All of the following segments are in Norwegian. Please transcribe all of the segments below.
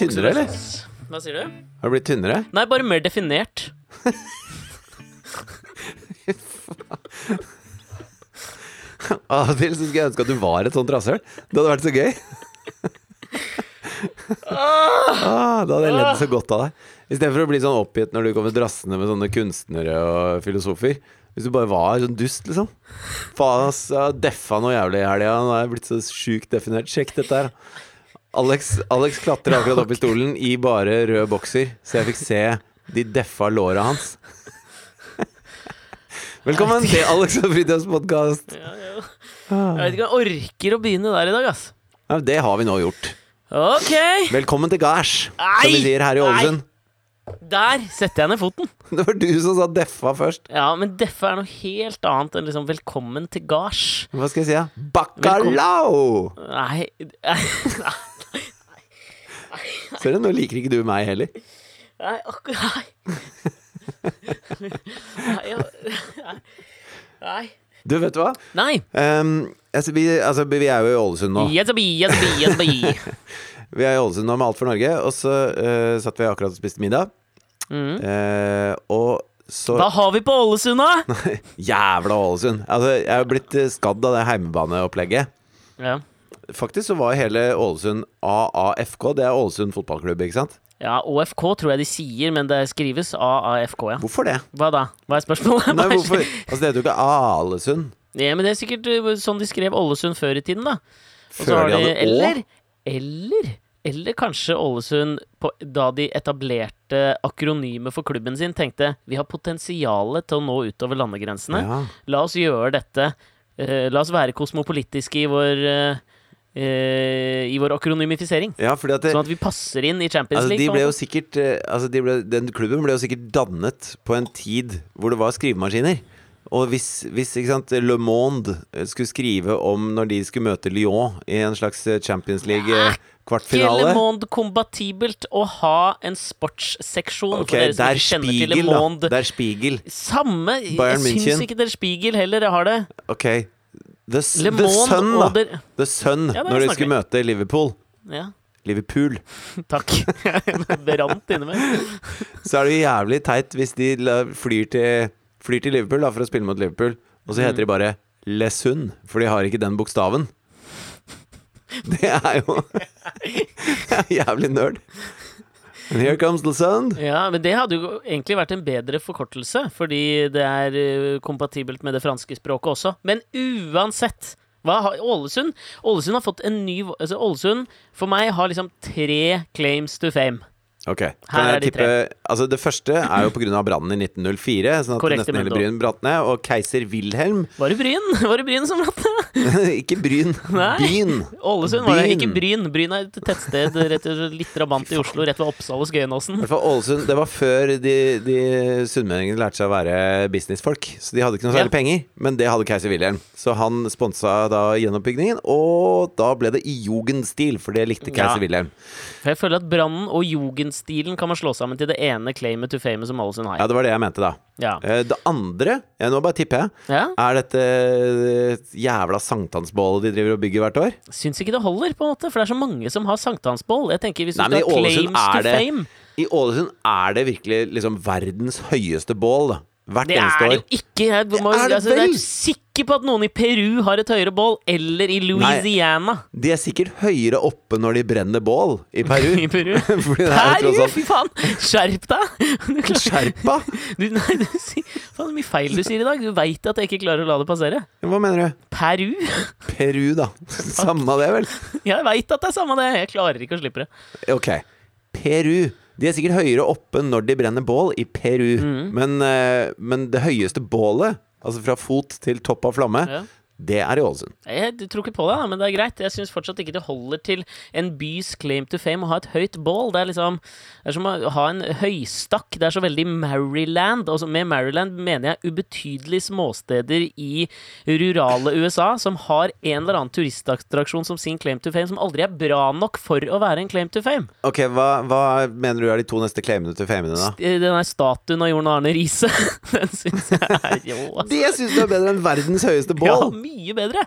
blitt tynnere, eller? Hva sier du? Har du blitt tynnere? Nei, bare mer definert. Av og til så skulle jeg ønske at du var et sånt rasshøl. Det hadde vært så gøy. ah, da hadde jeg ledd så godt av deg. Istedenfor å bli sånn oppgitt når du kommer drassende med sånne kunstnere og filosofer. Hvis du bare var sånn dust, liksom. Faen, ass. Jeg deffa noe jævlig i helga. Nå er jeg blitt så sjukt definert. Sjekk dette her. Alex, Alex klatrer akkurat opp i stolen i bare rød bokser, så jeg fikk se de deffa låra hans. Velkommen til Alex og Fridtjofs podkast. Ja, ja. Jeg vet ikke om jeg orker å begynne der i dag, ass. Ja, det har vi nå gjort. Ok, Velkommen til gards, som vi sier her i Ålesund. der setter jeg ned foten. Det var du som sa deffa først. Ja, men deffa er noe helt annet enn liksom 'velkommen til gards'. Hva skal jeg si? Ja? Bacalao! Nei Ser du, nå liker ikke du meg heller. Nei, akkurat Nei. Nei, nei. nei. Du, vet du hva? Nei. Um, altså, vi, altså, vi er jo i Ålesund nå. Yazabi, yazabi, yazabi. Vi er i Ålesund nå med Alt for Norge, og så uh, satt vi akkurat og spiste middag. Mm. Uh, og så Hva har vi på Ålesund, da? Jævla Ålesund! Altså, jeg har blitt eh, skadd av det heimebaneopplegget. Ja. Faktisk så var hele Ålesund AAFK. Det er Ålesund fotballklubb, ikke sant? ja, OFK tror jeg de sier, men det skrives AAFK, ja. Hvorfor det? Hva da? Hva er spørsmålet? Nei, hvorfor? Altså, det heter jo ikke Alesund. Ja, men det er sikkert uh, sånn de skrev Ålesund før i tiden, da. Og Før de hadde Å? Eller, eller eller kanskje Ålesund, på, da de etablerte akronymet for klubben sin, tenkte vi har potensialet til å nå utover landegrensene. Ja. La oss gjøre dette. eh, la oss være kosmopolitiske i vår eh, eh, I vår akronymifisering. ja, fordi at det, Sånn at vi passer inn i Champions altså, League. de ble jo sikkert eh, altså, de ble, Den klubben ble jo sikkert dannet på en tid hvor det var skrivemaskiner. Og hvis, hvis sant, Le Monde eh, skulle skrive om når de skulle møte Lyon i en slags eh, Champions Ikke Le League-kvartfinale Monde kompatibelt å ha en sportsseksjon okay, for dere som ikke kjenner til Le Monde Det. Der Spiegel. Samme Bayern Jeg syns ikke ikke Der Spiegel heller har det. Ok. The, Le The Monde Sun, og da. der The Sun, Ja, det når de snakker skulle møte Liverpool. Ja, Liverpool. takk. Det rant inni meg. Så er det jo jævlig teit hvis de la- flyr til, flyr til Liverpool da, for å spille mot Liverpool, og så heter de bare Lesund, for de har ikke den bokstaven. Det er jo Det er jævlig nerd. And here comes the sun. Ja, men det hadde jo egentlig vært en bedre forkortelse, fordi det er eh, kompatibelt med det franske språket også. Men uansett hva Ålesund Ålesund har fått en ny altså Ålesund for meg har liksom tre claims to fame. Ok, Her kan er jeg de tippe Altså Det første er jo pga. brannen i 1904, sånn at Korrekt, nesten hele Mendo. Bryn brant ned. Og keiser Wilhelm Var det Bryn? Var det Bryn som brant ned? Ikke Bryn, Nei. Byen. Ålesund var det, ikke Bryn. Bryn er et tettsted rett og litt rabant i Oslo, rett ved Oppsal og Skøyenåsen. I hvert fall Ålesund, Det var før de, de sunnmøringene lærte seg å være businessfolk. Så de hadde ikke noe særlig Ja. penger, men det hadde keiser Wilhelm. Så han sponsa da gjenoppbyggingen, og da ble det i jugendstil, for det likte keiser Ja. Wilhelm. For jeg føler at Brannen og jugendstilen kan man slå sammen til det ene claimet to fame som Ålesund har. Ja, det var det jeg mente, da. Ja. Eh, Det andre, ja, nå bare tipper jeg, ja. er dette eh, jævla sankthansbålet de driver og bygger hvert år. Syns ikke det holder, på en måte, for det er så mange som har sankthansbål. Jeg tenker Hvis du Nei, skal ha claims to det- fame I Ålesund er det virkelig liksom verdens høyeste bål, da. Hvert Det er eneste det år. jo ikke! Jeg må, er det altså, jeg er sikker på at noen i Peru har et høyere bål, eller i Louisiana. De er sikkert høyere oppe når de brenner bål i Peru. I Peru. Er Peru, fy faen! Skjerp deg! Skjerpa! du, nei, du sier Faen, så mye feil du sier i dag. Du veit at jeg ikke klarer å la det passere. Hva mener du? Peru? Peru, da. Samme det, vel. Jeg veit at det er samme det. Jeg klarer ikke å slippe det. Ok. Peru. De er sikkert høyere oppe når de brenner bål i Peru. Mm. Men, eh, men det høyeste bålet, altså fra fot til topp av flamme, Ja. Det er i Ålesund. Jeg tror ikke på det, men det er greit. Jeg syns fortsatt ikke det holder til en bys claim to fame å ha et høyt bål. Det er liksom Det er som å ha en høystakk. Det er så veldig Maryland. Og med Maryland mener jeg ubetydelige småsteder i rurale USA som har en eller annen turistattraksjon som sin claim to fame, som aldri er bra nok for å være en claim to fame. Ok, hva, hva mener du er de to neste claimene til famene, da? Eh, Den der statuen av Jon Arne Riise, den syns jeg er rå. Altså. Det syns du er bedre enn verdens høyeste Ja, bål! Mye bedre.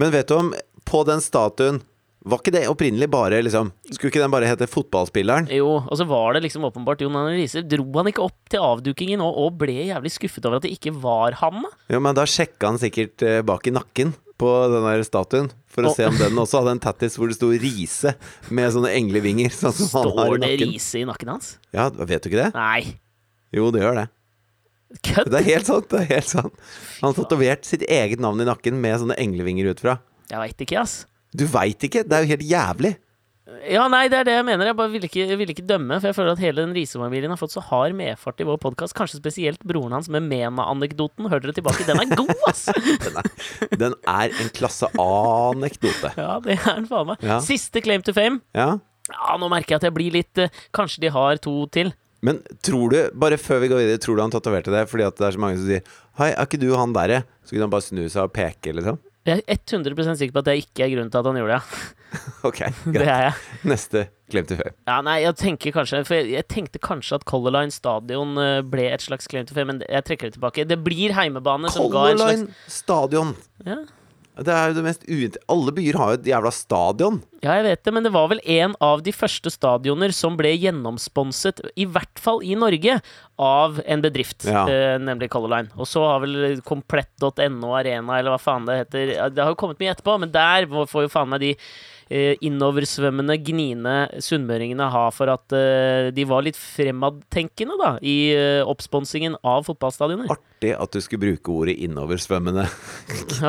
Men vet du om På den statuen Var ikke det opprinnelig bare liksom Skulle ikke den bare hete Fotballspilleren? Jo, og så var det liksom åpenbart Jon Arne Riise. Dro han ikke opp til avdukingen og, og ble jævlig skuffet over at det ikke var han? Jo, men da sjekka han sikkert eh, bak i nakken på den der statuen. For å oh. se om den også hadde en tattis hvor det sto Riise med sånne englevinger. Sånn som han har Står det. Riise i nakken hans? Ja, vet du ikke det? Nei. Jo, det gjør det. Kødd! Det er helt sant. det er helt sant Han har tatovert sitt eget navn i nakken med sånne englevinger utfra. Jeg veit ikke, ass. Du veit ikke! Det er jo helt jævlig. Ja, nei, det er det jeg mener. Jeg bare ville ikke, vil ikke dømme, for jeg føler at hele den Riise-familien har fått så hard medfart i vår podkast. Kanskje spesielt broren hans med Mena-anekdoten. Hør dere tilbake. Den er god, ass! Den er, den er en klasse A-anekdote. Ja, det er den faen meg. Ja. Siste claim to fame. Ja. Ja, nå merker jeg at jeg blir litt eh, Kanskje de har to til. Men tror du, bare før vi går videre, tror du han tatoverte det fordi at det er så mange som sier Hei, er ikke du han derre? Så kunne han bare snu seg og peke, liksom. Jeg er 100% sikker på at det ikke er grunnen til at han gjorde det. Ok, Det greit. jeg. Neste claim to fame. Ja, nei, jeg tenker kanskje For jeg, jeg tenkte kanskje at Color Line stadion eh, ble et slags claim to fame, men jeg trekker det tilbake. Det blir heimebane som ga Color en slags Line stadion. ja. Det er jo det mest uint... Alle byer har jo et jævla stadion. ja, jeg vet det, men det var vel en av de første stadioner som ble gjennomsponset, i hvert fall i Norge, av en bedrift, Ja. eh, nemlig Color Line. Og så har vel komplett.no Arena, eller hva faen det heter Det har jo kommet mye etterpå, men der får jo faen meg de innoversvømmende, gniende sunnmøringene ha for at eh, de var litt fremadtenkende, da, i eh, oppsponsingen av fotballstadioner. Artig at du skulle bruke ordet innoversvømmende.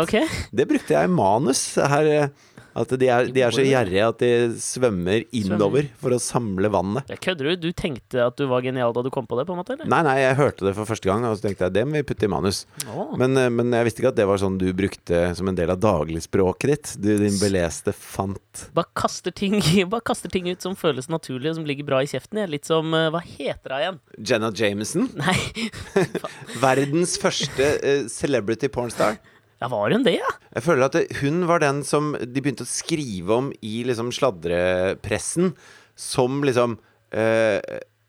Ok? Det brukte jeg i manus her. At de er, de er så gjerrige at de svømmer innover for å samle vannet. Jeg kødder du? Du tenkte at du var genial da du kom på det, på en måte? eller? Nei, nei, jeg hørte det for første gang, og så tenkte jeg det må vi putte i manus. Oh. Men, eh, men jeg visste ikke at det var sånn du brukte som en del av dagligspråket ditt. Du din beleste fant. Bare kaster, ting, bare kaster ting ut som føles naturlig, og som ligger bra i kjeften. Jeg litt som eh, Hva heter hun igjen? Jenna Jameson, Nei, verdens første eh, celebrity pornstar. Ja, var hun det, ja? Jeg føler at hun var den som de begynte å skrive om i liksom sladrepressen som liksom eh,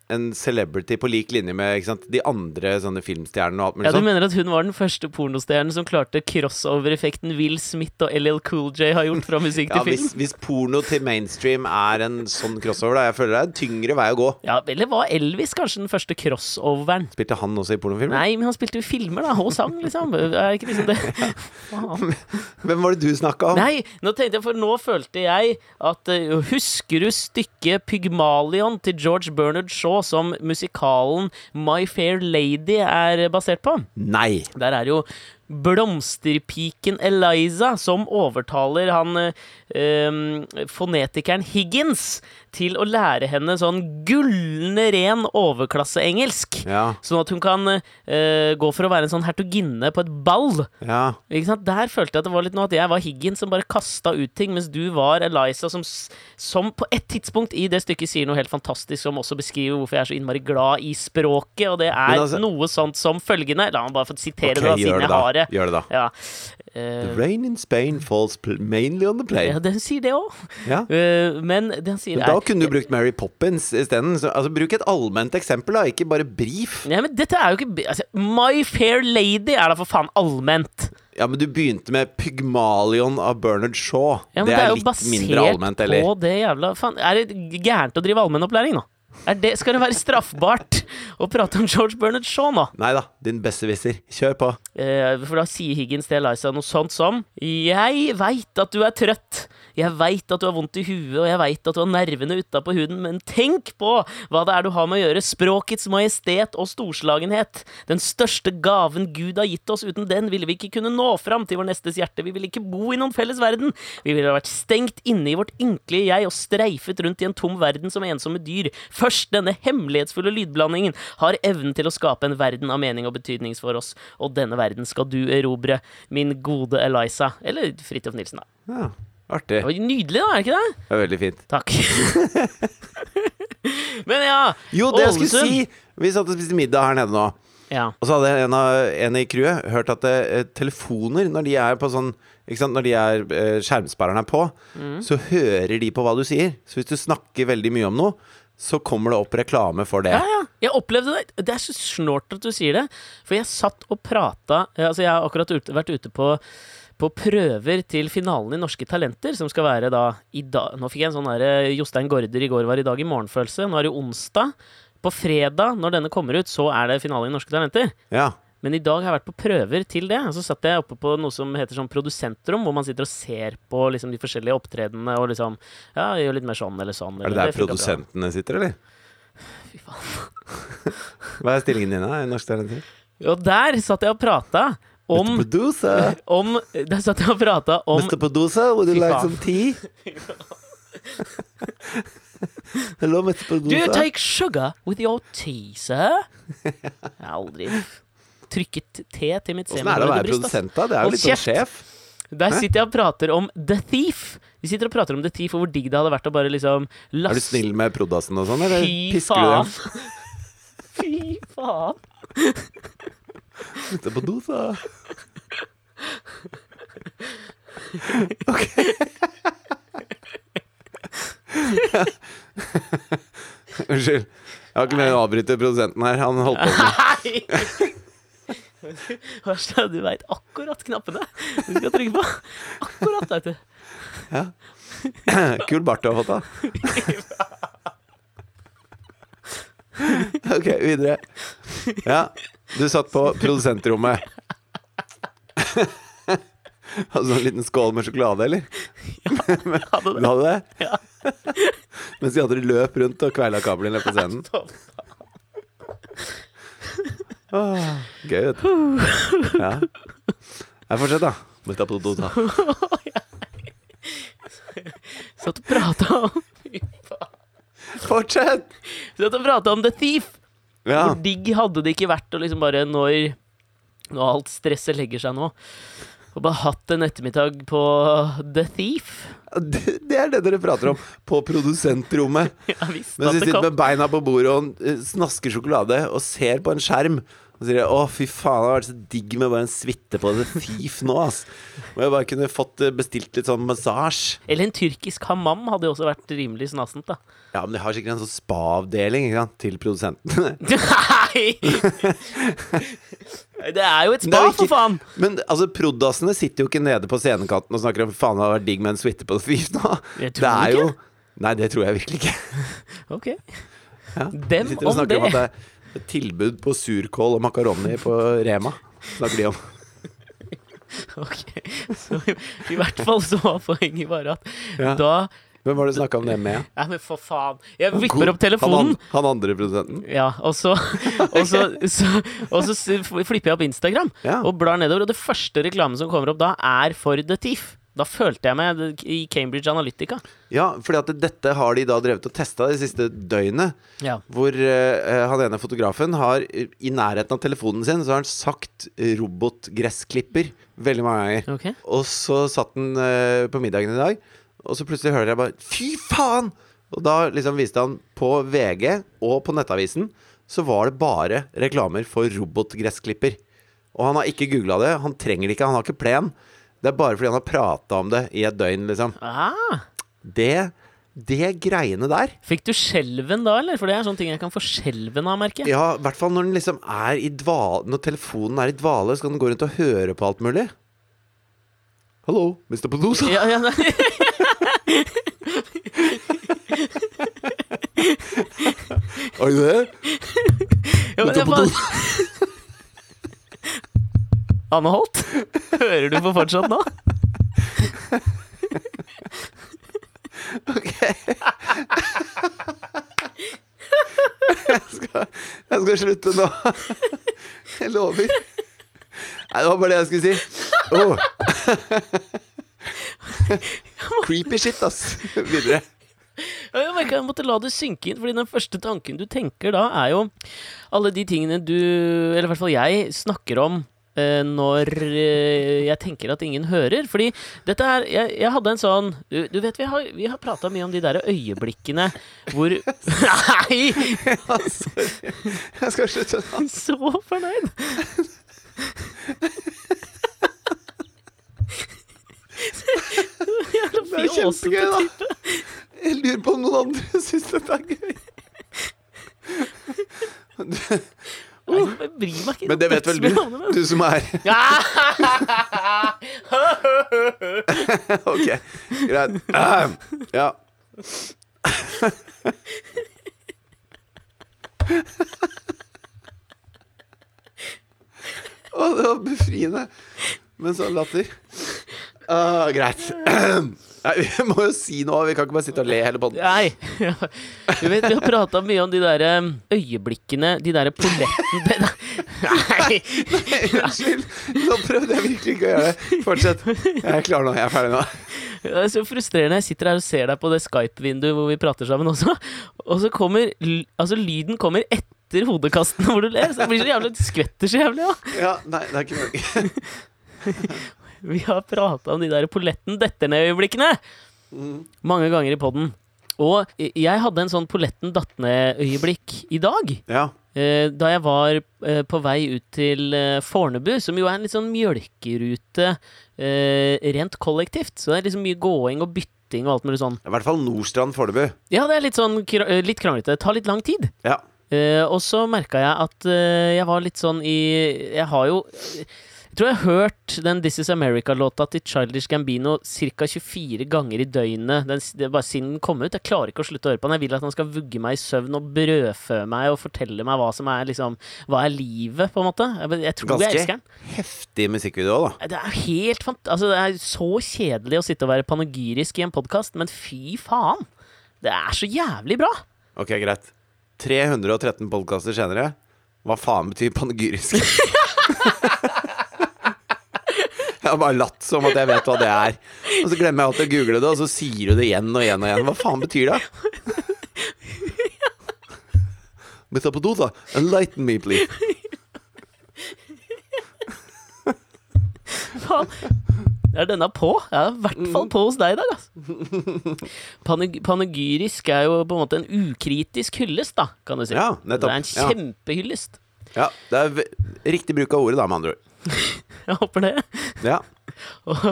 en celebrity på lik linje med sant, de andre sånne filmstjernene og alt mulig Ja, Du sånn. mener at hun var den første pornostjernen som klarte crossover-effekten Will Smith og LL Cool J har gjort fra musikk Ja, til film? hvis, hvis porno til mainstream er en sånn crossover, da. Jeg føler det er en tyngre vei å gå. Ja, Eller var Elvis kanskje den første crossoveren? Spilte han også i pornofilmer? Nei, men han spilte jo filmer, da, og sang, liksom. Er ikke liksom det. Hvem var det du snakka om? Nei, nå tenkte jeg, for nå følte jeg at uh, Husker du stykket Pygmalion til George Bernard Shaw som musikalen My Fair Lady er basert på? Nei. Der er jo blomsterpiken Eliza som overtaler han eh, fonetikeren Higgins til å lære henne sånn gullende ren overklasseengelsk. Ja. Sånn at hun kan uh, gå for å være en sånn hertuginne på et ball. Ja. Der følte jeg at det var litt noe at jeg var Higgin som bare kasta ut ting, mens du var Eliza som, som på et tidspunkt i det stykket sier noe helt fantastisk, som også beskriver hvorfor jeg er så innmari glad i språket, og det er altså- noe sånt som følgende La meg bare få sitere Ok, det, da, siden det jeg da. har det. Gjør det da. Ja. The Eh, rain in Spain falls mainly on the ja, plane. den sier det òg. Ja. men det han sier Men da er kunne du brukt Mary Poppins isteden. Så- Altså, bruk et allment eksempel, da, ikke bare brief. ja, men dette er jo ikke altså, My Fair Lady er da for faen allment. Ja, men du begynte med Pygmalion av Bernard Shaw. Ja, men det er jo litt basert mindre allment, eller? på det jævla faen, Er det gærent å drive allmennopplæring nå? Er det, skal det være straffbart å prate om George Bernard Shaw nå? Nei da, din besserwisser. Kjør på. Eh, for da sier Higgins til Eliza noe sånt som Jeg veit at du er trøtt. Jeg veit at du har vondt i huet, og jeg veit at du har nervene utapå huden, men tenk på hva det er du har med å gjøre. Språkets majestet og storslagenhet. Den største gaven Gud har gitt oss. Uten den ville vi ikke kunne nå fram til vår nestes hjerte. Vi ville ikke bo i noen felles verden. Vi ville vært stengt inne i vårt ynkelige jeg og streifet rundt i en tom verden som ensomme dyr. Først denne hemmelighetsfulle lydblandingen har evnen til å skape en verden av mening og betydning for oss, og denne verden skal du erobre, min gode Eliza. Eller Fridtjof Nilsen, da. Ja, artig. Det var nydelig, da, er det ikke det? Det er veldig fint. Takk. Men ja. Jo, det jeg skulle si Vi satt og spiste middag her nede nå. Ja. Og så hadde en, av, en i crewet hørt at eh, telefoner, når de er på sånn ikke sant? Når de er eh, skjermsperreren er på, Mm. så hører de på hva du sier. Så hvis du snakker veldig mye om noe, så kommer det opp reklame for det. Ja, ja. Jeg opplevde det. Det er så snålt at du sier det. For jeg satt og prata Altså, jeg har akkurat ute, vært ute på på prøver til finalen i Norske Talenter, som skal være da i dag Nå fikk jeg en sånn derre Jostein Gaarder i går var i dag i morgenfølelse. Nå er det onsdag. På fredag, når denne kommer ut, så er det finale i Norske Talenter. Ja. Men i dag har jeg vært på prøver til det. Så satt jeg oppe på noe som heter sånn produsentrom, hvor man sitter og ser på liksom de forskjellige opptredenene og liksom Ja, gjør litt mer sånn eller sånn. Er det der det produsentene sitter, eller? Fy faen. Hva er stillingen din da, i Norsk Talenter? Jo, der satt jeg og prata om Mr. Producer, om Der satt jeg og prata om Mr. Producer, would you Fy like faen. some tea? Hello, Mr. Do you Producer. take sugar with your tea, sir? Jeg har aldri trykket te til mitt Åssen er det å være bryst. produsent, da? Det er Hold jo litt sånn kjeft. sjef. Der sitter jeg og prater om The Thief. Vi sitter og prater om The Thief og hvor digg det hadde vært å bare liksom Er du laste snill med prodassen og sånn, eller Fy pisker du faen. dem? Fy faen. Mr. sa Ok. Unnskyld. Jeg har ikke med å avbryte produsenten her. Han holdt på med! Verst er at du veit akkurat knappene du skal trykke på. Akkurat, veit du. Kul bart du har fått, da. Ok, videre. Ja, du satt på produsentrommet. Hadde du en liten skål med sjokolade, eller? Ja, jeg Hadde det. Du hadde det? Ja. Mens de andre løp rundt og kveila kablene på scenen. Åh, gøy, vet du. Ja. Nei, fortsett, da. Mutta på dota. Satt og prata om Fortsett! Satt og prata om The Thief. Ja. Hvor digg hadde det ikke vært å liksom bare når Når alt stresset legger seg nå, og bare hatt en ettermiddag på The Thief? Det, det er det dere prater om på produsentrommet. Visste Mens de sitter kom. med beina på bordet og eh, snasker sjokolade og ser på en skjerm. Og sier 'Å, fy faen, det har vært så digg med bare en suite på det Thief nå', ass. Og jeg bare kunne fått eh, bestilt litt sånn massasje. Eller en tyrkisk hammam hadde jo også vært rimelig snasent, da. Ja, men de har sikkert en sånn spa-avdeling ikke sant, til produsentene. Nei! Det er jo et spa, ikke- for faen! Men altså, prodassene sitter jo ikke nede på scenekanten og snakker om 'faen, det har vært digg med en suite på The Thief' nå. Jeg Det tror er ikke. jo Nei, det tror jeg virkelig ikke. Ok. Ja. Dem de om det. om det. at det tilbud på surkål og makaroni på Rema. Snakker de om. ok. Så i, i hvert fall så var poenget bare at Ja. da Hvem var det du snakka om det med? Nei, men for faen. Jeg vipper opp telefonen. Han, han andre produsenten? Ja, og så, og så, så, og så flipper jeg opp Instagram Ja. og blar nedover, og det første reklamen som kommer opp da, er for The Thief. Da følte jeg meg i Cambridge Analytica. Ja, fordi at dette har de da drevet og testa det siste døgnet. Ja. Hvor uh, han ene fotografen har eh, i nærheten av telefonen sin Så har han sagt eh, robotgressklipper veldig mange ganger. Okay. Og så satt han uh, på middagen i dag, og så plutselig hører jeg bare Fy faen! Og da liksom viste han på VG og på Nettavisen så var det bare reklamer for robotgressklipper. Og han har ikke googla det. Han trenger det ikke. Han har ikke plen. Det er bare fordi han har prata om det i et døgn, liksom. Ah, Det, det greiene der fikk du skjelven da, eller? For det er sånne ting jeg kan få skjelven av, merker jeg. Ja, i hvert fall når den liksom er i dvale Når telefonen er i dvale, så kan den gå rundt og høre på alt mulig. Hallo, Mr. Producer. Ja, ja. Are you there? Ja, Mr. bare... Anne Holt, hører du på fortsatt nå? Ok. Jeg skal, jeg skal slutte nå. Jeg lover. Nei, det var bare det jeg skulle si. Oh. Creepy shit, ass. Videre. Ja, Jeg merket jeg måtte la det synke inn, fordi den første tanken du tenker da, er jo alle de tingene du, eller i hvert fall jeg, snakker om når eh, jeg tenker at ingen hører. Fordi dette her Jeg, jeg hadde en sånn Du, du vet, vi har, vi har prata mye om de der øyeblikkene hvor Nei! Ja, sorry. Jeg skal slutte nå. Så fornøyd! Det er kjempegøy, da. Jeg lurer på om noen andre syns dette er gøy. Nei, jeg bryr meg ikke. Men det vet vel du, du som er ok, greit. Ja. Å, det var befriende. med sånn latter. Uh, greit. Nei, vi må jo si noe. Vi kan ikke bare sitte og le hele podden. Nei. Du vet, vi har prata mye om de der um, øyeblikkene, de der pollettene Nei. Unnskyld. Nå prøvde jeg virkelig ikke å gjøre det. Fortsett. Jeg er klar nå. Jeg er ferdig nå. Det er så frustrerende. Jeg sitter her og ser deg på det Skype-vinduet hvor vi prater sammen også, og så kommer Altså, lyden kommer etter hodekastene hvor du ler. Så det blir så jævlig skvetter så jævlig, ja. Ja, nei, det er ikke mulig. Vi har prata om de der polletten detter ned-øyeblikkene mange ganger i poden. Og jeg hadde en sånn polletten datt ned-øyeblikk i dag. Ja. Eh, da jeg var eh, på vei ut til eh, Fornebu, som jo er en litt sånn mjølkerute rent kollektivt. Så det er liksom mye gåing og bytting og alt mulig sånn. I hvert fall Nordstrand Fornebu. Ja, det er litt sånn litt kranglete. Det tar litt lang tid. Ja. Og så merka jeg at jeg var litt sånn i Jeg har jo tror jeg har hørt den This Is America-låta til Childish Gambino ca. 24 ganger i døgnet den, det er bare siden den kom ut. Jeg klarer ikke å slutte å høre på den. Jeg vil at han skal vugge meg i søvn og brødfø meg og fortelle meg hva som er liksom Hva er livet, på en måte. Jeg, jeg tror jeg Ganske elsker den. heftig musikkvideo, da. Det er helt fant... Altså, det er så kjedelig å sitte og være panegyrisk i en podkast, men fy faen! Det er så jævlig bra! Ok, greit. 313 podkaster senere. Hva faen betyr panegyrisk? Jeg har bare latt som at jeg vet hva det er. Og så glemmer jeg alltid å google det, og så sier du det igjen og igjen og igjen. Hva faen betyr det? Metapodosa, enlighten me, please. Faen. Er denne på? Jeg er i hvert fall på hos deg der, altså. Paneg panegyrisk er jo på en måte en ukritisk hyllest, da, kan du si. Ja, nettopp. Det er en kjempehyllest. Ja, det er riktig bruk av ordet, da, med andre ord. Jeg håper det. Ja. Og,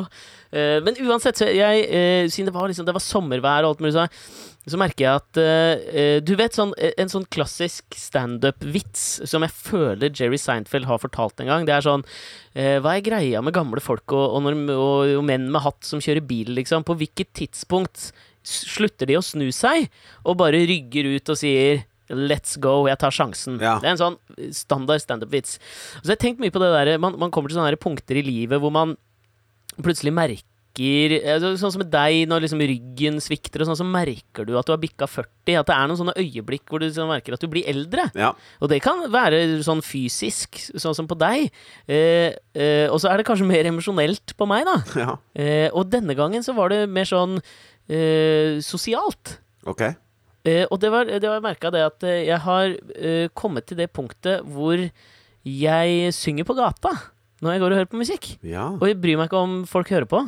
eh, men uansett, så jeg, eh, siden det var, liksom, det var sommervær og alt mulig sånn, så merker jeg at eh, eh, Du vet sånn, eh, en sånn klassisk standup-vits som jeg føler Jerry Seinfeld har fortalt en gang. Det er sånn eh, Hva er greia med gamle folk og, og, og, og menn med hatt som kjører bil, liksom? På hvilket tidspunkt slutter de å snu seg og bare rygger ut og sier Let's go, jeg tar sjansen. Ja. Det er en sånn standard standup-vits. Så jeg har tenkt mye på det der Man, man kommer til sånne punkter i livet hvor man plutselig merker altså, Sånn som med deg, når liksom ryggen svikter, og sånn, så merker du at du har bikka 40. At det er noen sånne øyeblikk hvor du sånn merker at du blir eldre. ja. Og det kan være sånn fysisk, sånn som på deg. Eh, eh, og så er det kanskje mer emosjonelt på meg, da. ja. Eh, og denne gangen så var det mer sånn eh, sosialt. Ok. Eh, og det var, det var merka det at eh, jeg har uh, kommet til det punktet hvor jeg synger på gata når jeg går og hører på musikk. Ja. Og jeg bryr meg ikke om folk hører på.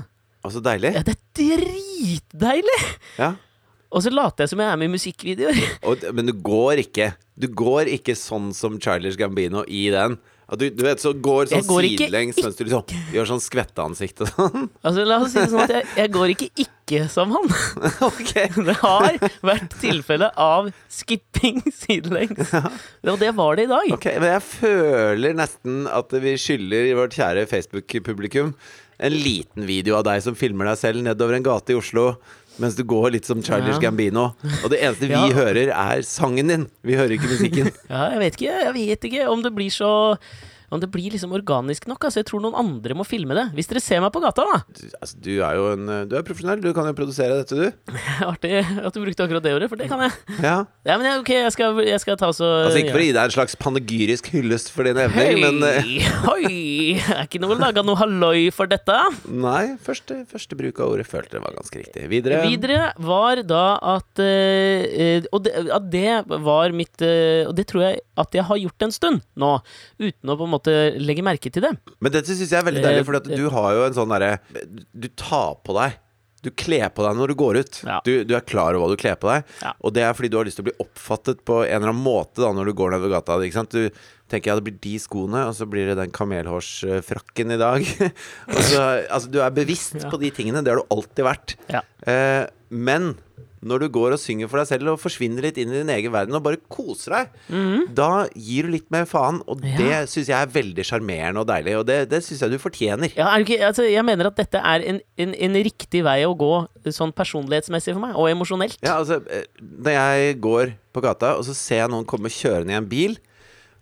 Og så deilig. Ja, det er dritdeilig! Ja. Og så later jeg som jeg er med i musikkvideoer. Og, men du går ikke Du går ikke sånn som Charlies Gambino i den. At du, du vet, så går sånn går ikke sidelengs mens du liksom gjør sånn skvetteansikt og sånn. Altså, la oss si det sånn at jeg, jeg går ikke ikke som han. Okay. Det har vært tilfelle av skipping sidelengs. Og det var det i dag. Ok, Men jeg føler nesten at vi skylder vårt kjære Facebook-publikum en liten video av deg som filmer deg selv nedover en gate i Oslo mens du går litt som Childish Ja. Gambino. Og det eneste vi hører, er sangen din. Vi hører ikke musikken. Ja, jeg vet ikke, jeg vet ikke om det blir så Om det blir liksom organisk nok. Altså, jeg tror noen andre må filme det. Hvis dere ser meg på gata, da. Du, altså, du er jo en Du er profesjonell. Du kan jo produsere dette, du. Artig at du brukte akkurat det ordet, for det kan jeg. Ja. Ja, men jeg, ok, jeg skal, jeg skal ta så Altså Ikke for å gi deg en slags panegyrisk hyllest for dine evner, men hoi Hei! Er ikke noe laga noe halloi for dette? Nei, første, første bruk av ordet følte jeg var ganske riktig. Videre. Videre var da at eh, eh, Og det, at det var mitt uh, Og det tror jeg at jeg har gjort en stund nå, uten å på en måte legge merke til det. Men dette syns jeg er veldig Eh, deilig, for du har jo en sånn derre Du tar på deg Du kler på deg når du går ut. Ja. Du, du er klar over hva du kler på deg. Ja. Og det er fordi du har lyst til å bli oppfattet på en eller annen måte da når du går nedover gata. Du tenker ja, det blir de skoene, og så blir det den kamelhårsfrakken i dag. så, altså, du er bevisst Ja. på de tingene. Det har du alltid vært. Eh, Men når du går og synger for deg selv og forsvinner litt inn i din egen verden og bare koser deg, Mhm. da gir du litt mer faen. Og Ja. det syns jeg er veldig sjarmerende og deilig, og det, det syns jeg du fortjener. Ja, ikke, altså, jeg mener at dette er en, en, en riktig vei å gå sånn personlighetsmessig for meg, og emosjonelt. Ja, altså, eh, når jeg går på gata, og så ser jeg noen komme kjørende i en bil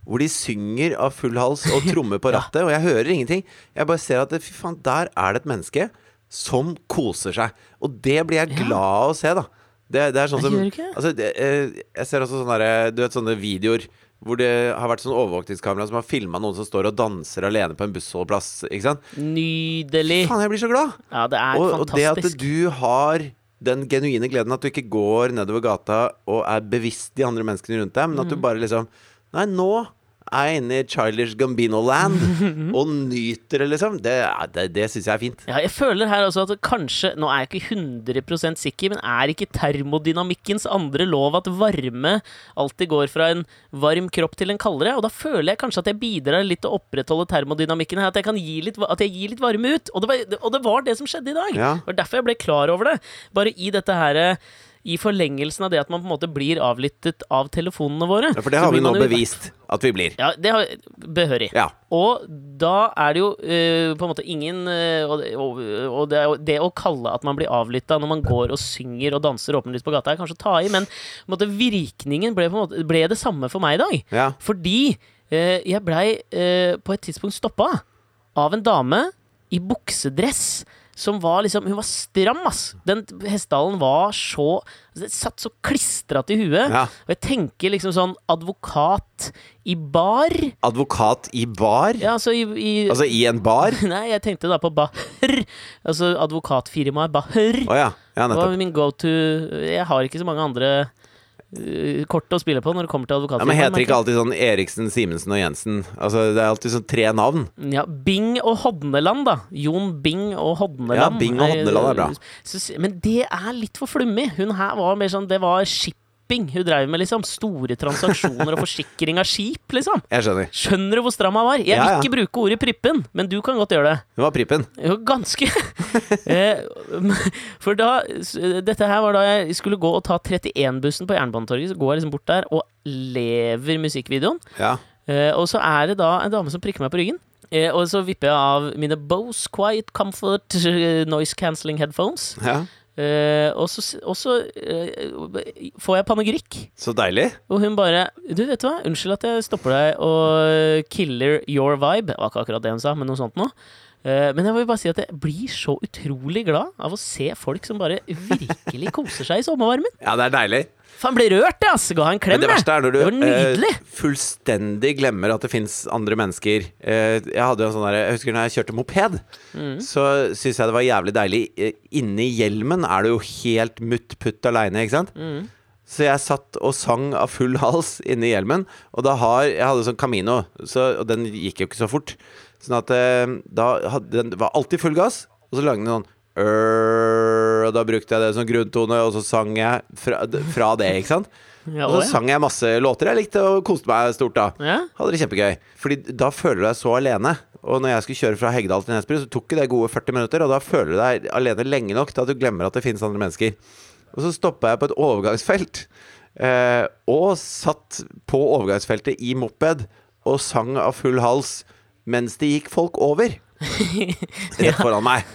hvor de synger av full hals og trommer på Ja. rattet, og jeg hører ingenting. Jeg bare ser at fy faen, der er det et menneske som koser seg. Og det blir jeg glad av å se, da. Det, det er sånn som altså, det, eh, Jeg ser også sånne, der, du vet, sånne videoer hvor det har vært sånn overvåkningskamera som har filma noen som står og danser alene på en bussholdeplass. Ikke sant? Nydelig. Faen, jeg blir så glad! Ja, det er Og, og det at du har den genuine gleden at du ikke går nedover gata og er bevisst de andre menneskene rundt deg, men at Mm. du bare liksom Nei, nå er inne i Childish Gambino-land og nyter det, liksom. Det, det, det syns jeg er fint. Ja, jeg føler her også at kanskje Nå er jeg ikke 100% sikker, men er ikke termodynamikkens andre lov at varme alltid går fra en varm kropp til en kaldere? Og da føler jeg kanskje at jeg bidrar litt til å opprettholde termodynamikken her. At jeg, kan gi litt, at jeg gir litt varme ut. Og det, var, og det var det som skjedde i dag. Ja. Det var derfor jeg ble klar over det. Bare i dette her i forlengelsen av det at man på en måte blir avlyttet av telefonene våre. Ja, For det har vi nå bevist at vi blir. Ja, det har behørig. Ja. Og da er det jo uh, på en måte ingen uh, Og, det- og, det, det å kalle at man blir avlytta når man går og synger og danser åpenlyst på gata, er kanskje å ta i, men måte, virkningen ble, måte, ble det samme for meg i dag. Ja. Fordi uh, jeg blei på et tidspunkt stoppa av en dame i buksedress. Som var liksom Hun var stram, ass! Den hestehalen var så satt så klistra til huet. Ja. Og jeg tenker liksom sånn advokat i bar. Advokat i bar? Ja, altså i, i Altså i en bar? Nei, jeg tenkte da på Bahr. Altså advokatfirmaet Bahr. Oh, ja. Ja, Det var min go to Jeg har ikke så mange andre kort å spille på når det kommer til Ja, men heter ikke alltid sånn Eriksen, Simensen og Jensen? Altså, det er alltid sånn tre navn. Ja, Bing og Hodneland, da. Jon Bing og Hodneland. Ja, Bing og Hodneland er bra. Men det er litt for flummig. Hun her var mer sånn Det var shipping hun drev med, liksom. Store transaksjoner og forsikring av skip, liksom. Jeg skjønner. Skjønner du hvor stram han var? Jeg Ja, vil ikke bruke ordet prippen, men du kan godt gjøre det. Hun var Prippen. Jo, ganske. Eh, For da Dette her var da jeg skulle gå og ta 31-bussen på Jernbanetorget. Så går jeg liksom bort der og lever musikkvideoen. Ja. Eh, Og så er det da en dame som prikker meg på ryggen. Eh, Og så vipper jeg av mine Bose Quiet Comfort Noise Cancelling Headphones. ja. Eh, Og så, eh, får jeg panegyrikk. Så deilig. Og hun bare Du, vet du hva? Unnskyld at jeg stopper deg og killer your vibe. Det var ikke akkurat det hun sa, men noe sånt noe. Uh, Men jeg vil bare si at jeg blir så utrolig glad av å se folk som bare virkelig koser seg i sommervarmen. Ja, det er deilig. Faen, ble rørt, jeg, ass! Ga en klem, Men det verste er når du Det var nydelig. eh, fullstendig glemmer at det fins andre mennesker. Eh, jeg hadde jo en sånn der, Jeg husker når jeg kjørte moped, Mm. så syns jeg det var jævlig deilig. Eh, Inni hjelmen er du jo helt mutt putt aleine, ikke sant? Mm. Så jeg satt og sang av full hals inni hjelmen. Og da har Jeg hadde sånn Camino, så, og den gikk jo ikke så fort. Sånn at eh, da hadde den var alltid full gass, og så lagde den sånn Og da brukte jeg det som grunntone, og så sang jeg fra, fra det, ikke sant? Ja, Og så sang jeg masse låter jeg likte, og koste meg stort da. Ja. Hadde det kjempegøy. Fordi da føler du deg så alene. Og når jeg skulle kjøre fra Heggedal til Nesbru, så tok det gode 40 minutter, og da føler du deg alene lenge nok til at du glemmer at det finnes andre mennesker. Og så stoppa jeg på et overgangsfelt, eh, og satt på overgangsfeltet i moped og sang av full hals mens det gikk folk over. Rett foran meg.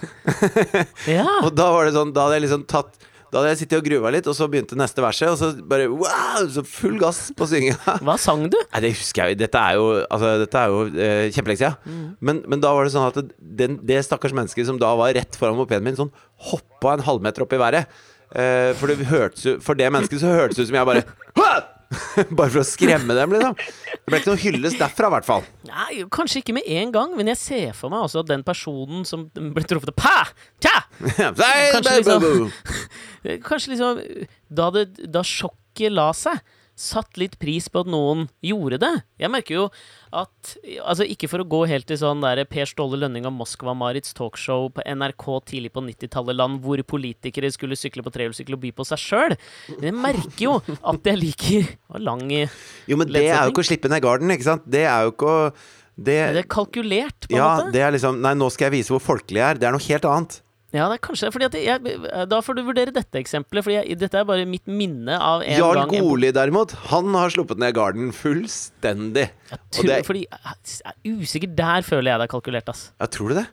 ja. Og da var det sånn, da hadde jeg liksom tatt Da hadde jeg sittet og gruva litt, og så begynte neste verset, og så bare wow! Så full gass på synginga. Hva sang du? Nei, det husker jeg. Dette er jo, altså, dette er jo eh, kjempelenge siden. Men, men da var det sånn at den, det stakkars mennesket som da var rett foran mopeden min, sånn hoppa en halvmeter opp i været. Eh, for, det hørtes, for det mennesket så hørtes det ut som jeg bare! Bare for å skremme dem, liksom. Det ble ikke noe hyllest derfra, i hvert fall. Nei, Kanskje ikke med en gang, men jeg ser for meg altså at den personen som ble truffet Pa! Tja! Kanskje liksom- Kanskje liksom da, det, da sjokket la seg, satt litt pris på at noen gjorde det. Jeg merker jo at Altså, ikke for å gå helt til sånn der Per Ståle Lønning og Moskva-Marits talkshow på NRK tidlig på 90-tallet, land hvor politikere skulle sykle på trehjulssykkel og by på seg sjøl. Men jeg merker jo at jeg liker Det lang Jo, men det er jo ikke å slippe ned garden, ikke sant? Det er jo ikke å det, Det er kalkulert, på en Ja, måte. det er liksom Nei, nå skal jeg vise hvor folkelig jeg er. Det er noe helt annet. Ja, det er kanskje fordi at jeg, Da får du vurdere dette eksempelet, for dette er bare mitt minne av en Jarl gang Jarl Goli, derimot, han har sluppet ned garden fullstendig. Jeg tror, det- Fordi jeg er usikker Der føler jeg det er kalkulert, ass. Ja, tror du det?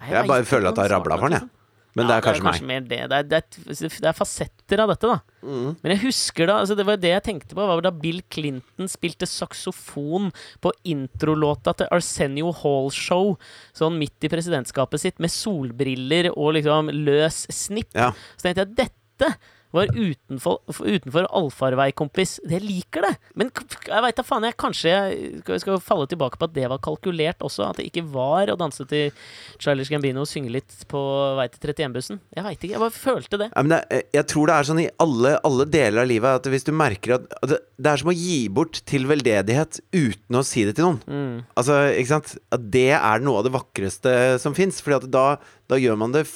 Nei, Jeg bare føler at det har rabla for den, jeg. liksom. Men det er kanskje meg. mer det. Det er, det, er, det er fasetter av dette, da. Mm. Men jeg husker da altså Det var det jeg tenkte på, var da Bill Clinton spilte saksofon på introlåta til Arsenio Hall Show, sånn midt i presidentskapet sitt, med solbriller og liksom løs snipp. Ja. Så tenkte jeg dette var utenfor, utenfor allfarvei, kompis. Jeg liker det. Men jeg veit da faen, jeg kanskje jeg skal- falle tilbake på at det var kalkulert også. At det ikke var å danse til Charlies Gambino og synge litt på vei til 31-bussen. Jeg veit ikke. Jeg bare følte det. Ja, men det, er- jeg tror det er sånn i alle, alle deler av livet at hvis du merker at det, det er som å gi bort til veldedighet uten å si det til noen. Mm. Altså, ikke sant? At det er noe av det vakreste som fins. At da, da gjør man det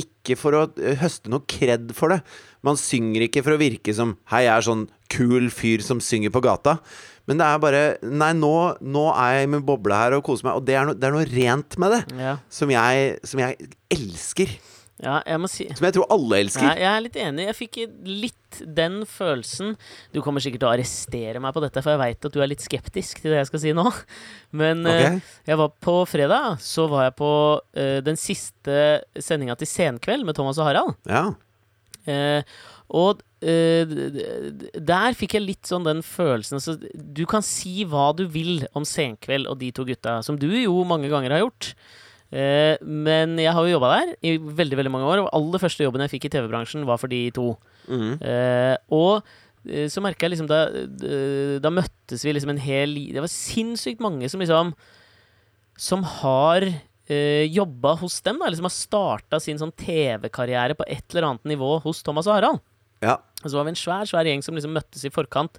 ikke for å eh, høste noe kred for det. Man synger ikke for å virke som Hei, jeg er sånn kul fyr som synger på gata. Men det er bare Nei, nå, nå er jeg i min boble her og koser meg. Og det er, no, det er noe rent med det Ja. som jeg, som jeg elsker. Ja, jeg må si Som jeg tror alle elsker. Nei, jeg er litt enig. Jeg fikk litt den følelsen Du kommer sikkert til å arrestere meg på dette, for jeg veit at du er litt skeptisk til det jeg skal si nå. Men okay. Ok. jeg var på fredag, så var jeg på uh, den siste sendinga til Senkveld med Thomas og Harald. Ja. Uh, og eh, der fikk jeg litt sånn den følelsen altså, Du kan si hva du vil om Senkveld og de to gutta, som du jo mange ganger har gjort. Eh, men jeg har jo jobba der i veldig veldig mange år, og aller første jobben jeg fikk i TV-bransjen, var for de to. Mm. Eh, og eh, så merka jeg liksom da, da møttes vi liksom en hel Det var sinnssykt mange som liksom Som har eh, jobba hos dem, da, eller som har starta sin sånn TV-karriere på et eller annet nivå hos Thomas og Harald. ja. Og så var vi en svær svær gjeng som liksom møttes i forkant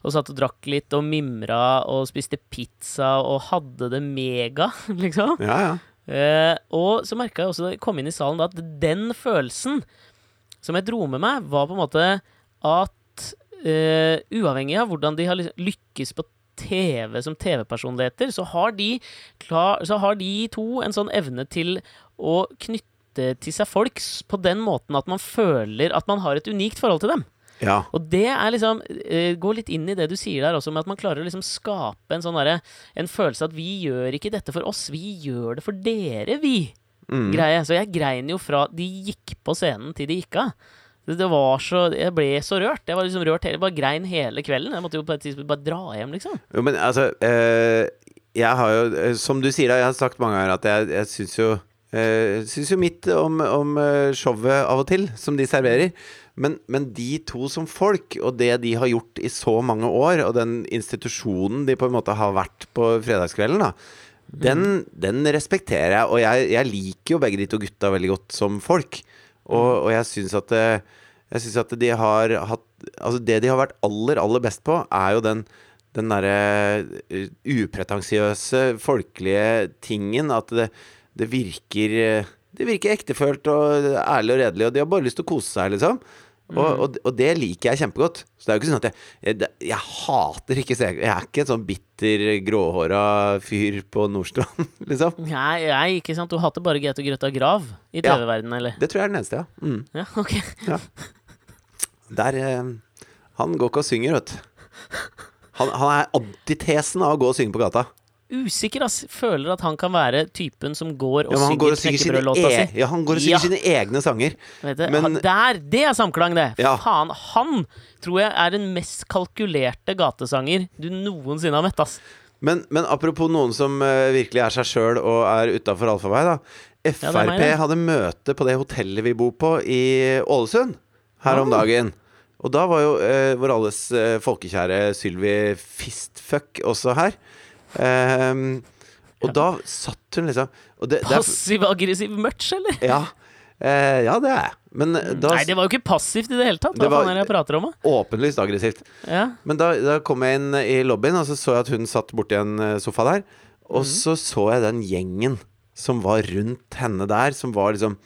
og satt og drakk litt og mimra og spiste pizza og hadde det mega, liksom. Ja, ja. Eh, og så merka jeg også da jeg kom inn i salen da, at den følelsen som jeg dro med meg, var på en måte at eh, uavhengig av hvordan de har liksom lykkes på TV som TV-personligheter, så, så har de to en sånn evne til å knytte til seg folk på den måten at man føler at man har et unikt forhold til dem. Ja. Og det er liksom Gå Går litt inn i det du sier der også, med at man klarer å liksom skape en sånn derre En følelse at vi gjør ikke dette for oss, vi gjør det for dere, vi. Mm. Greie. Så jeg grein jo fra de gikk på scenen til de gikk av. Det, var så Jeg ble så rørt. Jeg var liksom rørt hele, bare grein hele kvelden. Jeg måtte jo på et tidspunkt bare dra hjem, liksom. Jo, men altså eh, Jeg har jo, eh, som du sier, jeg har sagt mange ganger at jeg, jeg syns jo eh, Syns jo mitt om, om eh, showet av og til, som de serverer. Men, men de to som folk, og det de har gjort i så mange år, og den institusjonen de på en måte har vært på fredagskvelden, da, den, den respekterer jeg. Og jeg, jeg liker jo begge de to gutta veldig godt som folk. Og, og jeg syns at eh, at de har hatt Altså, det de har vært aller, aller best på, er jo den den derre eh, upretensiøse, folkelige tingen. At det, det virker eh, Det virker ektefølt og ærlig og redelig, og de har bare lyst til å kose seg, liksom. Og, og, og det liker jeg kjempegodt. Så det er jo ikke sånn at jeg Jeg, jeg hater ikke. Jeg er ikke en sånn bitter, gråhåra fyr på Nordstrand, liksom. Nei, jeg, ikke sant. Du hater bare Gaute Grøtta Grav i Ja. TV-verdenen, eller? Det tror jeg er den eneste, ja. Mm. Ja, ok. Der eh, Han går ikke og synger, vet du. Han, han er antitesen av å gå og synge på gata. Usikker, ass. Føler at han kan være typen som går og Ja, han går synger og synger sine, e si. ja, han går og synger Ja. sine egne sanger. Vet du, Men- Der! Det er samklang, det! Ja. Faen, han tror jeg er den mest kalkulerte gatesanger du noensinne har møtt, ass. Men, men apropos noen som uh, virkelig er seg sjøl og er utafor allfarvei, da. Frp ja, meg, hadde møte på det hotellet vi bor på i Ålesund her om Ah. dagen. Og da var jo uh, vår alles uh, folkekjære Sylvi Fistfuck også her. Ehm, og da satt hun liksom Passiv-aggressiv merch, eller? ja, Uh, ja, det er jeg. Men eh, Nei, det var jo ikke passivt i det hele tatt. Det var- jeg prater om, åpenlyst aggressivt. Ja. Men da, da kom jeg inn i lobbyen, og så så jeg at hun satt borti en eh, sofa der. Og så så jeg den gjengen som var rundt henne der, som var liksom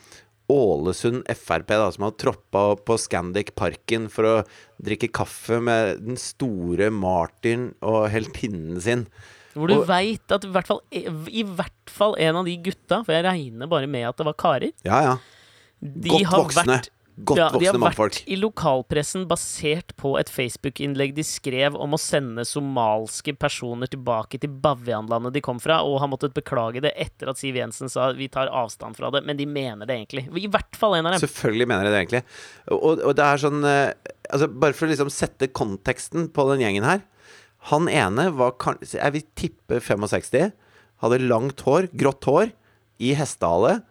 Ålesund Frp, da, som hadde troppa opp på Scandic Parken for å drikke kaffe med den store Martin og heltinnen sin. Hvor du veit at i hvert, fall, i hvert fall en av de gutta, for jeg regner bare med at det var karer, Ja, ja. De Godt har voksne. vært Godt ja, de har mannfolk. vært i lokalpressen basert på et Facebook-innlegg de skrev om å sende somalske personer tilbake til Bavianlandet de kom fra, og har måttet beklage det etter at Siv Jensen sa vi tar avstand fra det, men de mener det egentlig. I hvert fall en av dem. Selvfølgelig mener de det, egentlig. Og, og det er sånn eh, altså Bare for å liksom sette konteksten på den gjengen her. Han ene var kanskje Jeg vil tippe 65. Hadde langt hår, grått hår, i hestehale.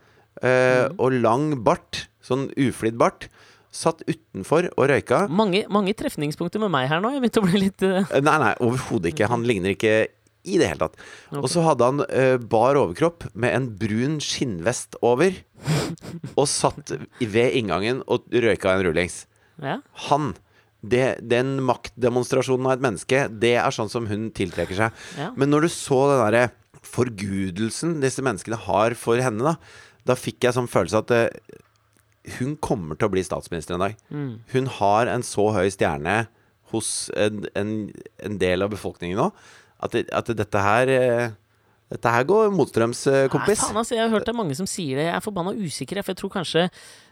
eh, Og lang bart. Sånn uflidd bart. Satt utenfor og røyka. Mange, mange trefningspunkter med meg her nå. Jeg begynte å bli litt Eh, Nei, nei, overhodet ikke. Han ligner ikke i det hele tatt. Okay. Og så hadde han uh, bar overkropp med en brun skinnvest over. Og satt ved inngangen og røyka en rullings. Ja. Han det, Den maktdemonstrasjonen av et menneske, det er sånn som hun tiltrekker seg. Ja. Men når du så den derre forgudelsen disse menneskene har for henne, da, da fikk jeg sånn følelse at eh, hun kommer til å bli statsminister en dag. Mm. Hun har en så høy stjerne hos en, en, en del av befolkningen nå at, at dette her eh, Dette her går motstrøms, kompis. Nei, faen, altså, jeg har hørt det er mange som sier det. Jeg er forbanna usikker, for jeg tror kanskje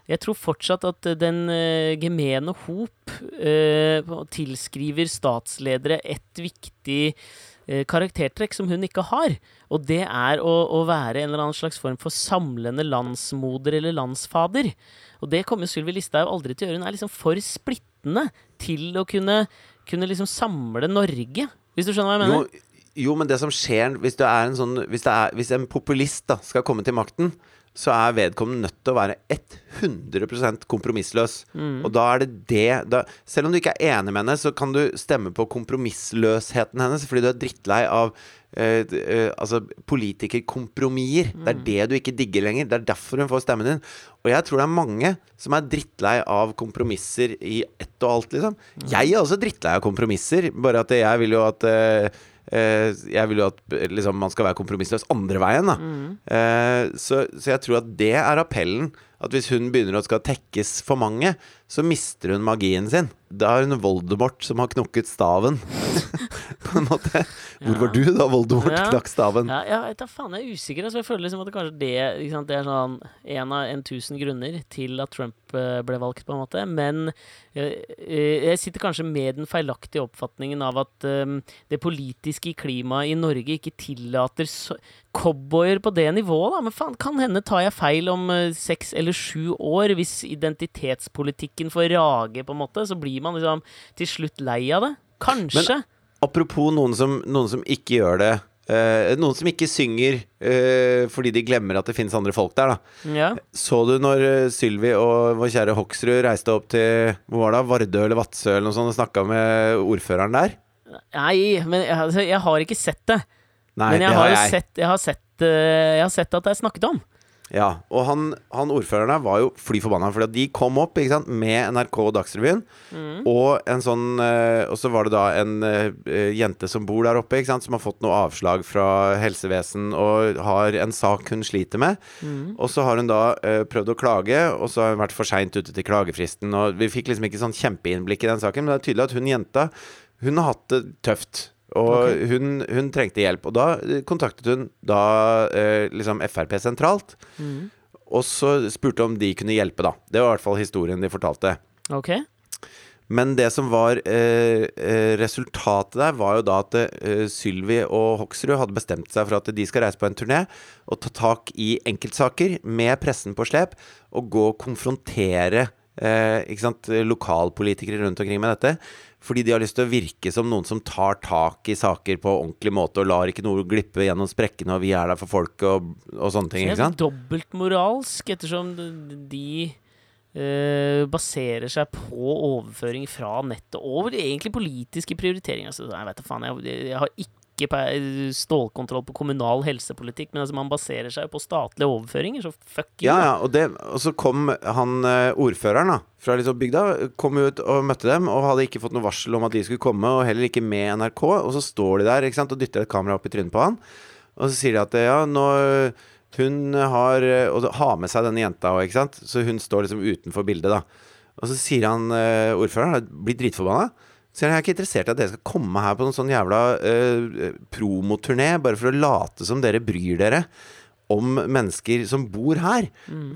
Jeg tror fortsatt at den uh, gemene hop uh, tilskriver statsledere et viktig uh, karaktertrekk som hun ikke har. Og det er å, å være en eller annen slags form for samlende landsmoder eller landsfader. Og det kommer Sylvi Listhaug aldri til å gjøre. Hun er liksom for splittende til å kunne, kunne liksom samle Norge. Hvis du skjønner hva jeg mener? Jo, jo, men det som skjer hvis, du en, sånn, hvis, det er, hvis en populist da, skal komme til makten, så er vedkommende nødt til å være 100 kompromissløs. Mm. Og da er det det da, Selv om du ikke er enig med henne, så kan du stemme på kompromissløsheten hennes fordi du er drittlei av d- eh, altså politikerkompromisser. Det er det du ikke digger lenger. Det er derfor hun får stemmen din. Og jeg tror det er mange som er drittlei av kompromisser i ett og alt, liksom. Jeg er også drittlei av kompromisser, bare at jeg vil jo at eh, jeg vil jo at eh, liksom, man skal være kompromissløs andre veien. Da. Eh, så, så jeg tror at det er appellen. At hvis hun begynner å skal tekkes for mange, så mister hun magien sin. Da er hun Voldemort som har knukket staven. På en måte. Hvor var du da Voldemort Ja. knakk staven? Ja, jeg tar faen, jeg er usikker. Altså, jeg føler liksom at det kanskje det, sant, det er sånn en av en tusen grunner til at Trump eh, ble valgt, på en måte. Men eh, eh, jeg sitter kanskje med den feilaktige oppfatningen av at um, det politiske klimaet i Norge ikke tillater så cowboyer på det nivået, da. Men faen, kan hende tar jeg feil om uh, seks eller sju år. Hvis identitetspolitikken får rage, på en måte, så blir man liksom til slutt lei av det. Kanskje. Apropos noen som, noen som ikke gjør det. Uh, noen som ikke synger uh, fordi de glemmer at det finnes andre folk der, da. ja. Så du når eh, Sylvi og vår kjære Hoksrud reiste opp til hvor var det, Vardø eller Vadsø eller noe sånt og snakka med ordføreren der? Nei, men jeg, altså, jeg har ikke sett det. Nei, men jeg det har har jeg. sett, jeg har sett, jeg har sett at det er snakket om. Ja, og han, han ordføreren der var jo fly forbanna, for de kom opp sant, med NRK og Dagsrevyen. Mm. Og en sånn eh, Og så var det da en eh, jente som bor der oppe, sant, som har fått noe avslag fra helsevesen og har en sak hun sliter med. Mm. Og så har hun da eh, prøvd å klage, og så har hun vært for seint ute til klagefristen. Og vi fikk liksom ikke sånn kjempeinnblikk i den saken, men det er tydelig at hun jenta Hun har hatt det tøft. Og okay. hun, hun trengte hjelp. Og da kontaktet hun da eh, liksom Frp sentralt. Mm. Og så spurte om de kunne hjelpe, da. Det var i hvert fall historien de fortalte. Okay. Men det som var eh, eh, resultatet der, var jo da at eh, Sylvi og Hoksrud hadde bestemt seg for at de skal reise på en turné og ta tak i enkeltsaker med pressen på slep og gå og konfrontere eh, ikke sant, lokalpolitikere rundt omkring med dette. Fordi de har lyst til å virke som noen som tar tak i saker på ordentlig måte og lar ikke noe glippe gjennom sprekkene, og vi er der for folk og, og sånne ting. Ikke er sant? dobbeltmoralsk, ettersom de- eh, baserer seg på overføring fra nettet og egentlig politiske prioriteringer. Altså, jeg vet da faen, jeg, jeg har ikke pe- stålkontroll på kommunal helsepolitikk, men altså, man baserer seg jo på statlige overføringer, så fuck you. Ja, ja, og, det, og så kom han eh, ordføreren da fra liksom bygda, kom ut og møtte dem, og hadde ikke fått noe varsel om at de skulle komme, og heller ikke med NRK. Og så står de der ikke sant, og dytter et kamera opp i trynet på han, og så sier de at ja, nå hun har Og har med seg denne jenta òg, ikke sant, så hun står liksom utenfor bildet, da. Og så sier han eh, ordføreren, blir dritforbanna. Så jeg er ikke interessert i at dere skal komme her på en sånn jævla uh, promoturné bare for å late som dere bryr dere om mennesker som bor her.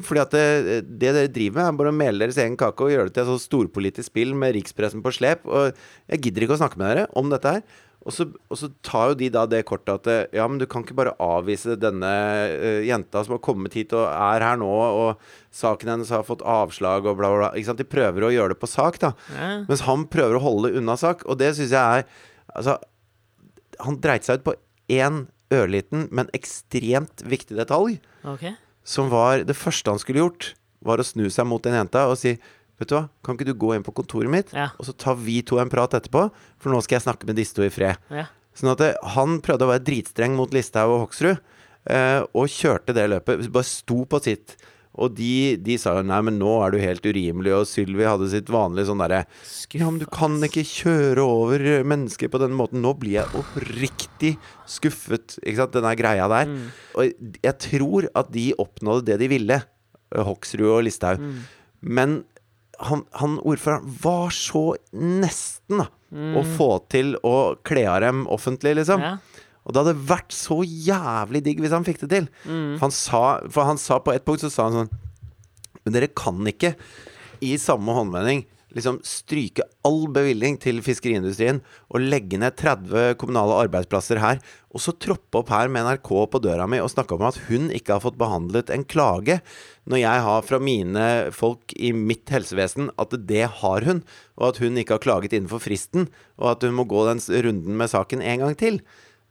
Fordi at det, det dere driver med, er bare å mele deres egen kake og gjøre det til et sånt storpolitisk spill med rikspressen på slep. Og jeg gidder ikke å snakke med dere om dette her. Og så, og så tar jo de da det kortet at eh, ja, men du kan ikke bare avvise denne uh, jenta som har kommet hit og er her nå, og saken hennes har fått avslag og bla, bla, bla. Ikke sant? De prøver å gjøre det på sak, da. Ja. Mens han prøver å holde unna sak, og det syns jeg er Altså, han dreit seg ut på én ørliten, men ekstremt viktig detalj, Okay. som var Det første han skulle gjort, var å snu seg mot den jenta og si Vet du hva, kan ikke du gå inn på kontoret mitt, Ja. og så tar vi to en prat etterpå, for nå skal jeg snakke med disse to i fred. Ja. Sånn at det, han prøvde å være dritstreng mot Listhaug og Hoksrud, eh, og kjørte det løpet. Bare sto på sitt. Og de, de sa jo nei, men nå er du helt urimelig, og Sylvi hadde sitt vanlige sånn derre Ja, men du kan ikke kjøre over mennesker på den måten. Nå blir jeg oppriktig skuffet. Ikke sant, den der greia der. Mm. Og jeg tror at de oppnådde det de ville, Hoksrud og Listhaug. Mm. Men han, han ordføreren var så nesten, da. Mm. Å få til å kle av dem offentlig, liksom. Ja. Og det hadde vært så jævlig digg hvis han fikk det til. Mm. For, han sa, for han sa på et punkt så sa han sånn Men dere kan ikke i samme håndvending liksom stryke all bevilgning til fiskeriindustrien og legge ned 30 kommunale arbeidsplasser her, og så troppe opp her med NRK på døra mi og snakke om at hun ikke har fått behandlet en klage, når jeg har fra mine folk i mitt helsevesen at det har hun, og at hun ikke har klaget innenfor fristen, og at hun må gå den runden med saken en gang til.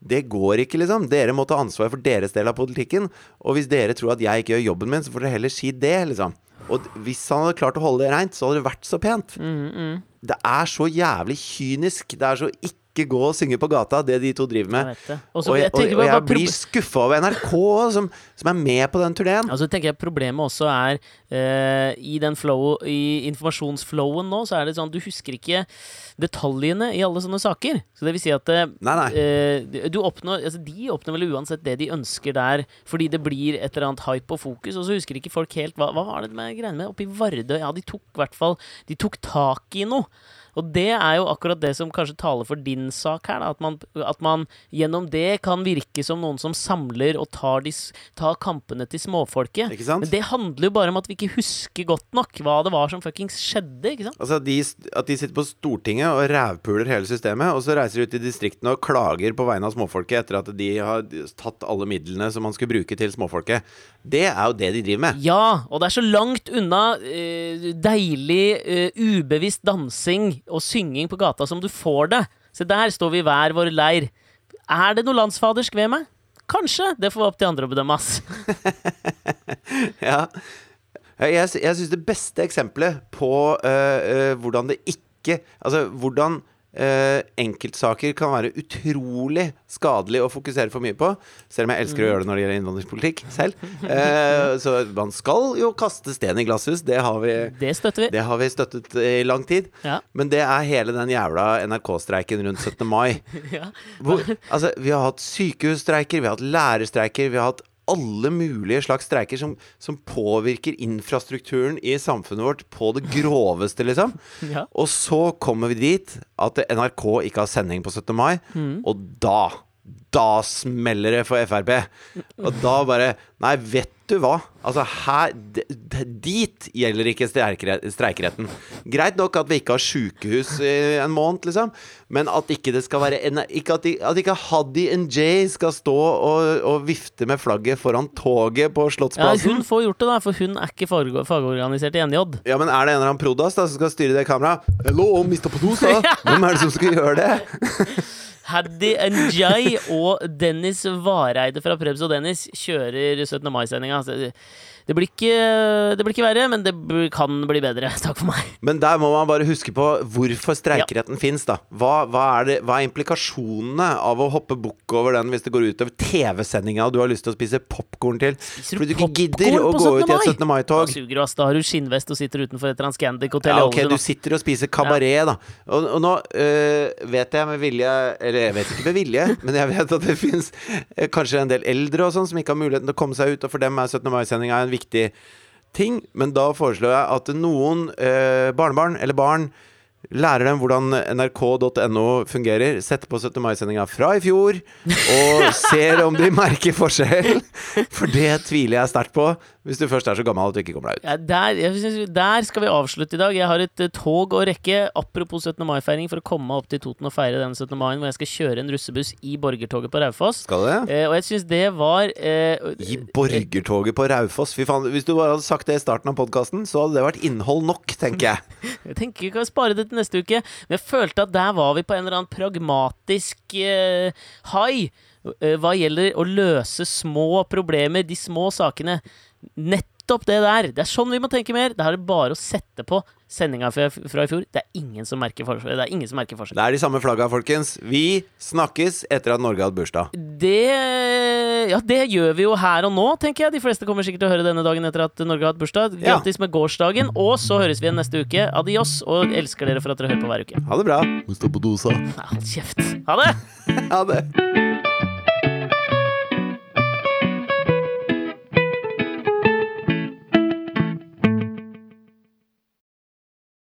Det går ikke, liksom. Dere må ta ansvar for deres del av politikken. Og hvis dere tror at jeg ikke gjør jobben min, så får dere heller si det, liksom. Og hvis han hadde klart å holde det reint, så hadde det vært så pent. Mm, mm. Det er så jævlig kynisk. Det er så ikke gå og synge på gata, det de to driver med. Jeg. Og jeg, og, og jeg blir skuffa over NRK, som, som er med på den turneen. Altså tenker jeg Problemet også er eh, I den flow, i informasjonsflowen nå, så er det sånn du husker ikke detaljene i alle sånne saker. Så det vil si at eh, Nei, nei. eh, du oppnår, altså De oppnår vel uansett det de ønsker der, fordi det blir et eller annet hype og fokus. Og så husker ikke folk helt hva, hva var det med greiene med oppe i Vardø? Ja, de tok i hvert fall De tok tak i noe. Og det er jo akkurat det som kanskje taler for din sak her. Da, at, man, at man gjennom det kan virke som noen som samler og tar, de, s- kampene til småfolket. Men det handler jo bare om at vi ikke husker godt nok hva det var som fuckings skjedde. ikke sant? Altså de, At de sitter på Stortinget og rævpuler hele systemet, og så reiser de ut i distriktene og klager på vegne av småfolket etter at de har tatt alle midlene som man skulle bruke til småfolket. Det er jo det de driver med. Ja, og det er så langt unna uh, deilig, uh, ubevisst dansing og synging på gata som du får det. Se, der står vi i hver vår leir. Er det noe landsfadersk ved meg? Kanskje. Det får være opp til andre å bedømme, ass. Ja. Jeg, jeg syns det beste eksempelet på uh, uh, hvordan det ikke Altså hvordan øh, enkeltsaker kan være utrolig skadelig å fokusere for mye på, selv om jeg elsker å gjøre det når det gjelder innvandringspolitikk selv. Eh, så man skal jo kaste sten i glasshus. Det har vi, Det støtter vi. det har vi støttet i lang tid. Ja. Men det er hele den jævla NRK-streiken rundt 17. mai. ja. Hvor, altså, vi har hatt sykehusstreiker, vi har hatt lærerstreiker, vi har hatt alle mulige slags streiker som, som påvirker infrastrukturen i samfunnet vårt på det groveste, liksom. ja. Og så kommer vi dit at NRK ikke har sending på 17. mai, og da da smeller det for Frp. Og da bare Nei, vet du hva? Altså, her Dit gjelder ikke streikere- streikeretten. Greit nok at vi ikke har sjukehus i en måned, liksom, men at ikke det skal være ikke at, de, at ikke Haddy NJ skal stå og, og vifte med flagget foran toget på ja, Slottsplassen. hun får gjort det, da, for hun er ikke fag- fagorganisert i NJ. Ja, men er det en eller annen prodas da som skal styre det kameraet? Hello, Mr. Podosa! Hvem er det som skal gjøre det? Haddy Njay og Dennis Vareide fra Prebz og Dennis kjører 17. mai-sendinga. Det blir, ikke, det blir ikke verre, men det kan bli bedre. Takk for meg. Men der må man bare huske på hvorfor streikeretten finnes, da. Hva, hva, er det, hva er implikasjonene av å hoppe bukk over den hvis det går utover TV-sendinga og du har lyst til å spise popkorn til? Fordi du ikke gidder å gå ut i et 17. Mai-tog. Da har du skinnvest og sitter utenfor et Transcandic-hotell Ja, ok, du sitter og spiser kabaret, da. Og, og nå øh, vet jeg med vilje Eller jeg vet ikke med vilje, men jeg vet at det fins kanskje en del eldre og sånn som ikke har muligheten til å komme seg ut, og for dem er 17. mai-sendinga en viktig ting. Men da foreslår jeg at noen eh, barnebarn eller barn Lærer dem hvordan nrk.no fungerer. Setter på 17. mai-sendinga fra i fjor. Og ser om de merker forskjell. For det tviler jeg sterkt på. Hvis du først er så gammel at du ikke kommer deg ut. Ja, der, synes, der skal vi avslutte i dag. Jeg har et eh, tog å rekke. Apropos 17. mai-feiring, for å komme opp til Toten og feire den 17. mai, hvor jeg skal kjøre en russebuss i borgertoget på Raufoss. Skal du det? Eh, og jeg syns det var eh, I borgertoget på Raufoss. Fy faen, hvis du bare hadde sagt det i starten av podkasten, så hadde det vært innhold nok, tenker jeg. Jeg tenker vi kan spare det til neste uke, men jeg følte at der var vi på en eller annen pragmatisk eh, high eh, hva gjelder å løse små problemer, de små sakene. Nettopp det der. Det er sånn vi må tenke mer. Det er bare å sette på sendinga fra, fra i fjor. Det er ingen som merker forskjell. Det er ingen som merker forskjell. Det er de samme flagga, folkens. Vi snakkes etter at Norge har hatt bursdag. Det Ja, det gjør vi jo her og nå, tenker jeg. De fleste kommer sikkert til å høre denne dagen etter at Norge har hatt bursdag. Ja. Med gårsdagen. Og så høres vi igjen neste uke. Adios, og elsker dere for at dere hører på hver uke. Ha det bra. Hold kjeft. Ha det! Ha det.